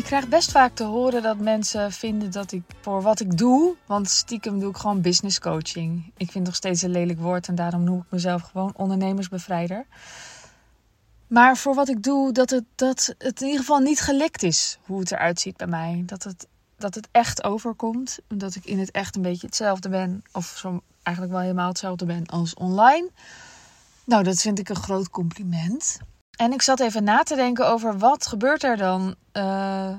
Ik krijg best vaak te horen dat mensen vinden dat ik voor wat ik doe, want stiekem doe ik gewoon business coaching. Ik vind het nog steeds een lelijk woord en daarom noem ik mezelf gewoon ondernemersbevrijder. Maar voor wat ik doe, dat het, dat het in ieder geval niet gelikt is hoe het eruit ziet bij mij. Dat het, dat het echt overkomt. Dat ik in het echt een beetje hetzelfde ben. Of zo eigenlijk wel helemaal hetzelfde ben als online. Nou, dat vind ik een groot compliment. En ik zat even na te denken over wat gebeurt er dan uh,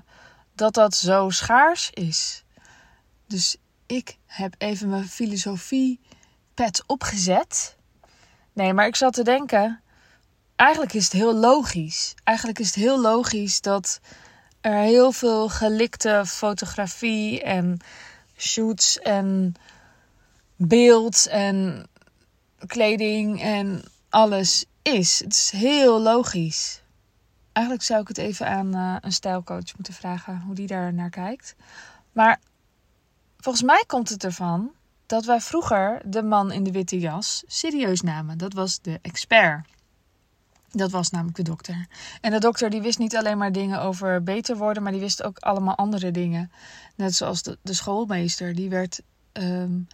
dat dat zo schaars is. Dus ik heb even mijn filosofie pet opgezet. Nee, maar ik zat te denken. Eigenlijk is het heel logisch. Eigenlijk is het heel logisch dat er heel veel gelikte fotografie en shoots en beeld en kleding en alles is. Het is heel logisch. Eigenlijk zou ik het even aan uh, een stijlcoach moeten vragen hoe die daar naar kijkt. Maar volgens mij komt het ervan dat wij vroeger de man in de witte jas serieus namen. Dat was de expert. Dat was namelijk de dokter. En de dokter die wist niet alleen maar dingen over beter worden, maar die wist ook allemaal andere dingen. Net zoals de, de schoolmeester, die werd um,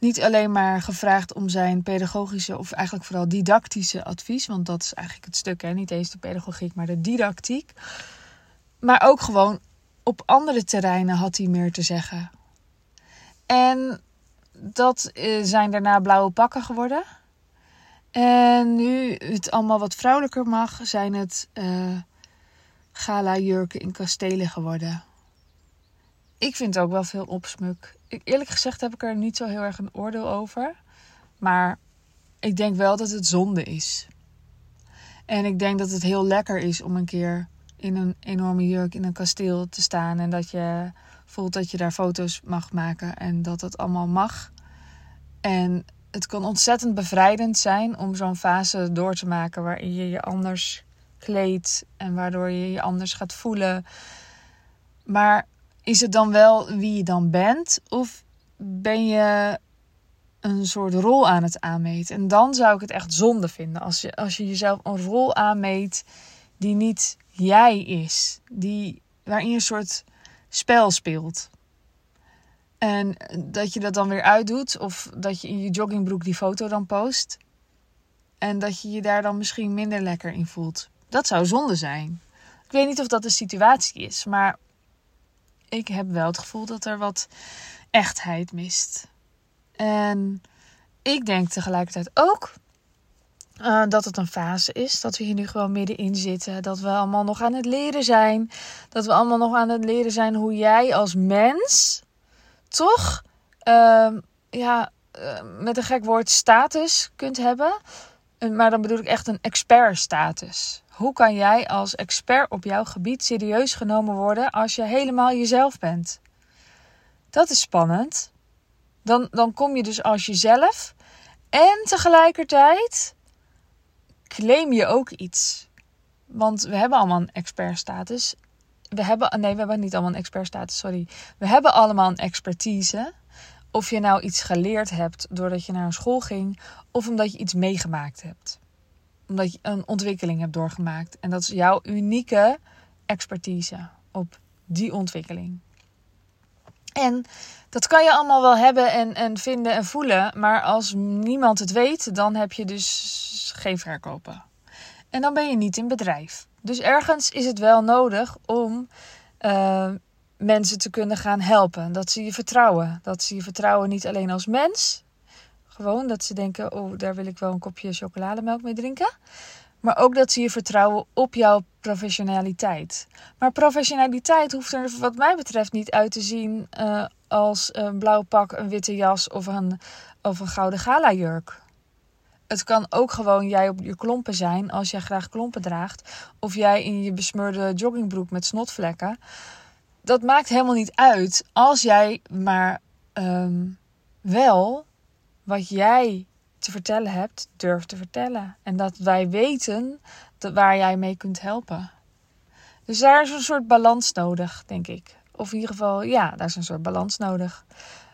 niet alleen maar gevraagd om zijn pedagogische of eigenlijk vooral didactische advies, want dat is eigenlijk het stuk, hè? niet eens de pedagogiek, maar de didactiek. Maar ook gewoon op andere terreinen had hij meer te zeggen. En dat eh, zijn daarna blauwe pakken geworden. En nu het allemaal wat vrouwelijker mag, zijn het uh, gala jurken in kastelen geworden. Ik vind ook wel veel opsmuk. Eerlijk gezegd heb ik er niet zo heel erg een oordeel over. Maar ik denk wel dat het zonde is. En ik denk dat het heel lekker is om een keer in een enorme jurk in een kasteel te staan. En dat je voelt dat je daar foto's mag maken en dat het allemaal mag. En het kan ontzettend bevrijdend zijn om zo'n fase door te maken waarin je je anders kleedt en waardoor je je anders gaat voelen. Maar is het dan wel wie je dan bent? Of ben je een soort rol aan het aanmeten? En dan zou ik het echt zonde vinden als je, als je jezelf een rol aanmeet die niet jij is. Die, waarin je een soort spel speelt. En dat je dat dan weer uitdoet. Of dat je in je joggingbroek die foto dan post. En dat je je daar dan misschien minder lekker in voelt. Dat zou zonde zijn. Ik weet niet of dat de situatie is. Maar ik heb wel het gevoel dat er wat echtheid mist. En ik denk tegelijkertijd ook uh, dat het een fase is. Dat we hier nu gewoon middenin zitten. Dat we allemaal nog aan het leren zijn. Dat we allemaal nog aan het leren zijn hoe jij als mens toch, uh, ja, uh, met een gek woord, status kunt hebben. Maar dan bedoel ik echt een expert-status. Hoe kan jij als expert op jouw gebied serieus genomen worden als je helemaal jezelf bent? Dat is spannend. Dan, dan kom je dus als jezelf en tegelijkertijd claim je ook iets. Want we hebben allemaal een expertstatus. We hebben, nee, we hebben niet allemaal een expertstatus, sorry. We hebben allemaal een expertise. Of je nou iets geleerd hebt doordat je naar een school ging, of omdat je iets meegemaakt hebt omdat je een ontwikkeling hebt doorgemaakt. En dat is jouw unieke expertise op die ontwikkeling. En dat kan je allemaal wel hebben en, en vinden en voelen. Maar als niemand het weet, dan heb je dus geen verkopen. En dan ben je niet in bedrijf. Dus ergens is het wel nodig om uh, mensen te kunnen gaan helpen. Dat ze je vertrouwen. Dat ze je vertrouwen niet alleen als mens, gewoon dat ze denken, oh, daar wil ik wel een kopje chocolademelk mee drinken. Maar ook dat ze je vertrouwen op jouw professionaliteit. Maar professionaliteit hoeft er wat mij betreft niet uit te zien uh, als een blauw pak, een witte jas of een, of een gouden gala jurk. Het kan ook gewoon jij op je klompen zijn als jij graag klompen draagt. Of jij in je besmeurde joggingbroek met snotvlekken. Dat maakt helemaal niet uit als jij maar um, wel wat jij te vertellen hebt, durf te vertellen. En dat wij weten waar jij mee kunt helpen. Dus daar is een soort balans nodig, denk ik. Of in ieder geval, ja, daar is een soort balans nodig.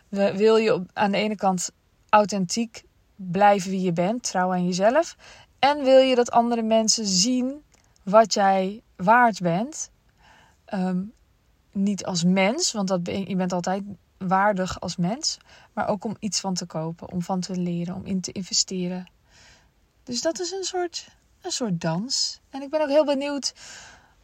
Wil je aan de ene kant authentiek blijven wie je bent, trouw aan jezelf. En wil je dat andere mensen zien wat jij waard bent. Um, niet als mens, want dat ben, je bent altijd waardig als mens, maar ook om iets van te kopen, om van te leren, om in te investeren. Dus dat is een soort, een soort dans. En ik ben ook heel benieuwd.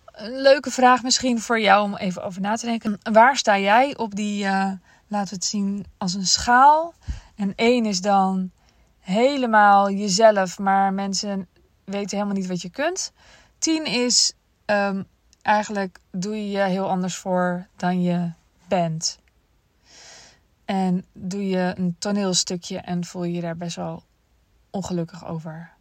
Een leuke vraag misschien voor jou om even over na te denken. Waar sta jij op die, uh, laten we het zien, als een schaal? En één is dan helemaal jezelf, maar mensen weten helemaal niet wat je kunt. Tien is um, eigenlijk doe je je heel anders voor dan je bent. En doe je een toneelstukje en voel je je daar best wel ongelukkig over.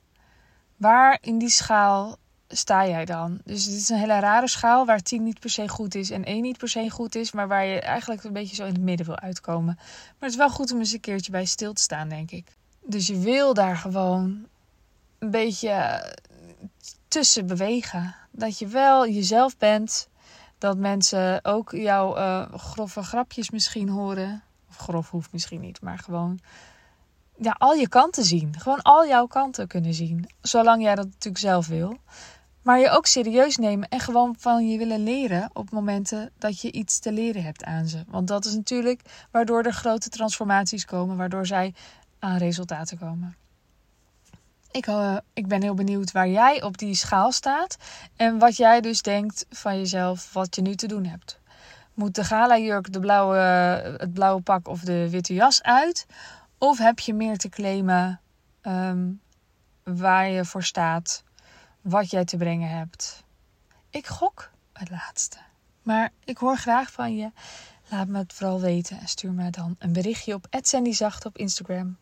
Waar in die schaal sta jij dan? Dus dit is een hele rare schaal waar 10 niet per se goed is en 1 niet per se goed is, maar waar je eigenlijk een beetje zo in het midden wil uitkomen. Maar het is wel goed om eens een keertje bij stil te staan, denk ik. Dus je wil daar gewoon een beetje tussen bewegen. Dat je wel jezelf bent. Dat mensen ook jouw uh, grove grapjes misschien horen. Of grof hoeft misschien niet, maar gewoon ja, al je kanten zien. Gewoon al jouw kanten kunnen zien. Zolang jij dat natuurlijk zelf wil. Maar je ook serieus nemen en gewoon van je willen leren op momenten dat je iets te leren hebt aan ze. Want dat is natuurlijk waardoor er grote transformaties komen, waardoor zij aan resultaten komen. Ik, uh, ik ben heel benieuwd waar jij op die schaal staat en wat jij dus denkt van jezelf wat je nu te doen hebt. Moet de gala jurk, de blauwe, het blauwe pak of de witte jas uit? Of heb je meer te claimen um, waar je voor staat, wat jij te brengen hebt? Ik gok het laatste. Maar ik hoor graag van je. Laat me het vooral weten en stuur me dan een berichtje op @sandyzacht op Instagram.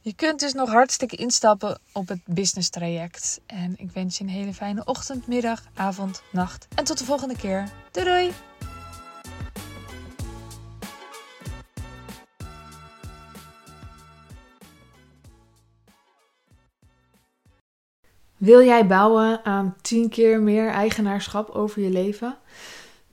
Je kunt dus nog hartstikke instappen op het business traject. En ik wens je een hele fijne ochtend, middag, avond, nacht. En tot de volgende keer. Doei doei! Wil jij bouwen aan 10 keer meer eigenaarschap over je leven?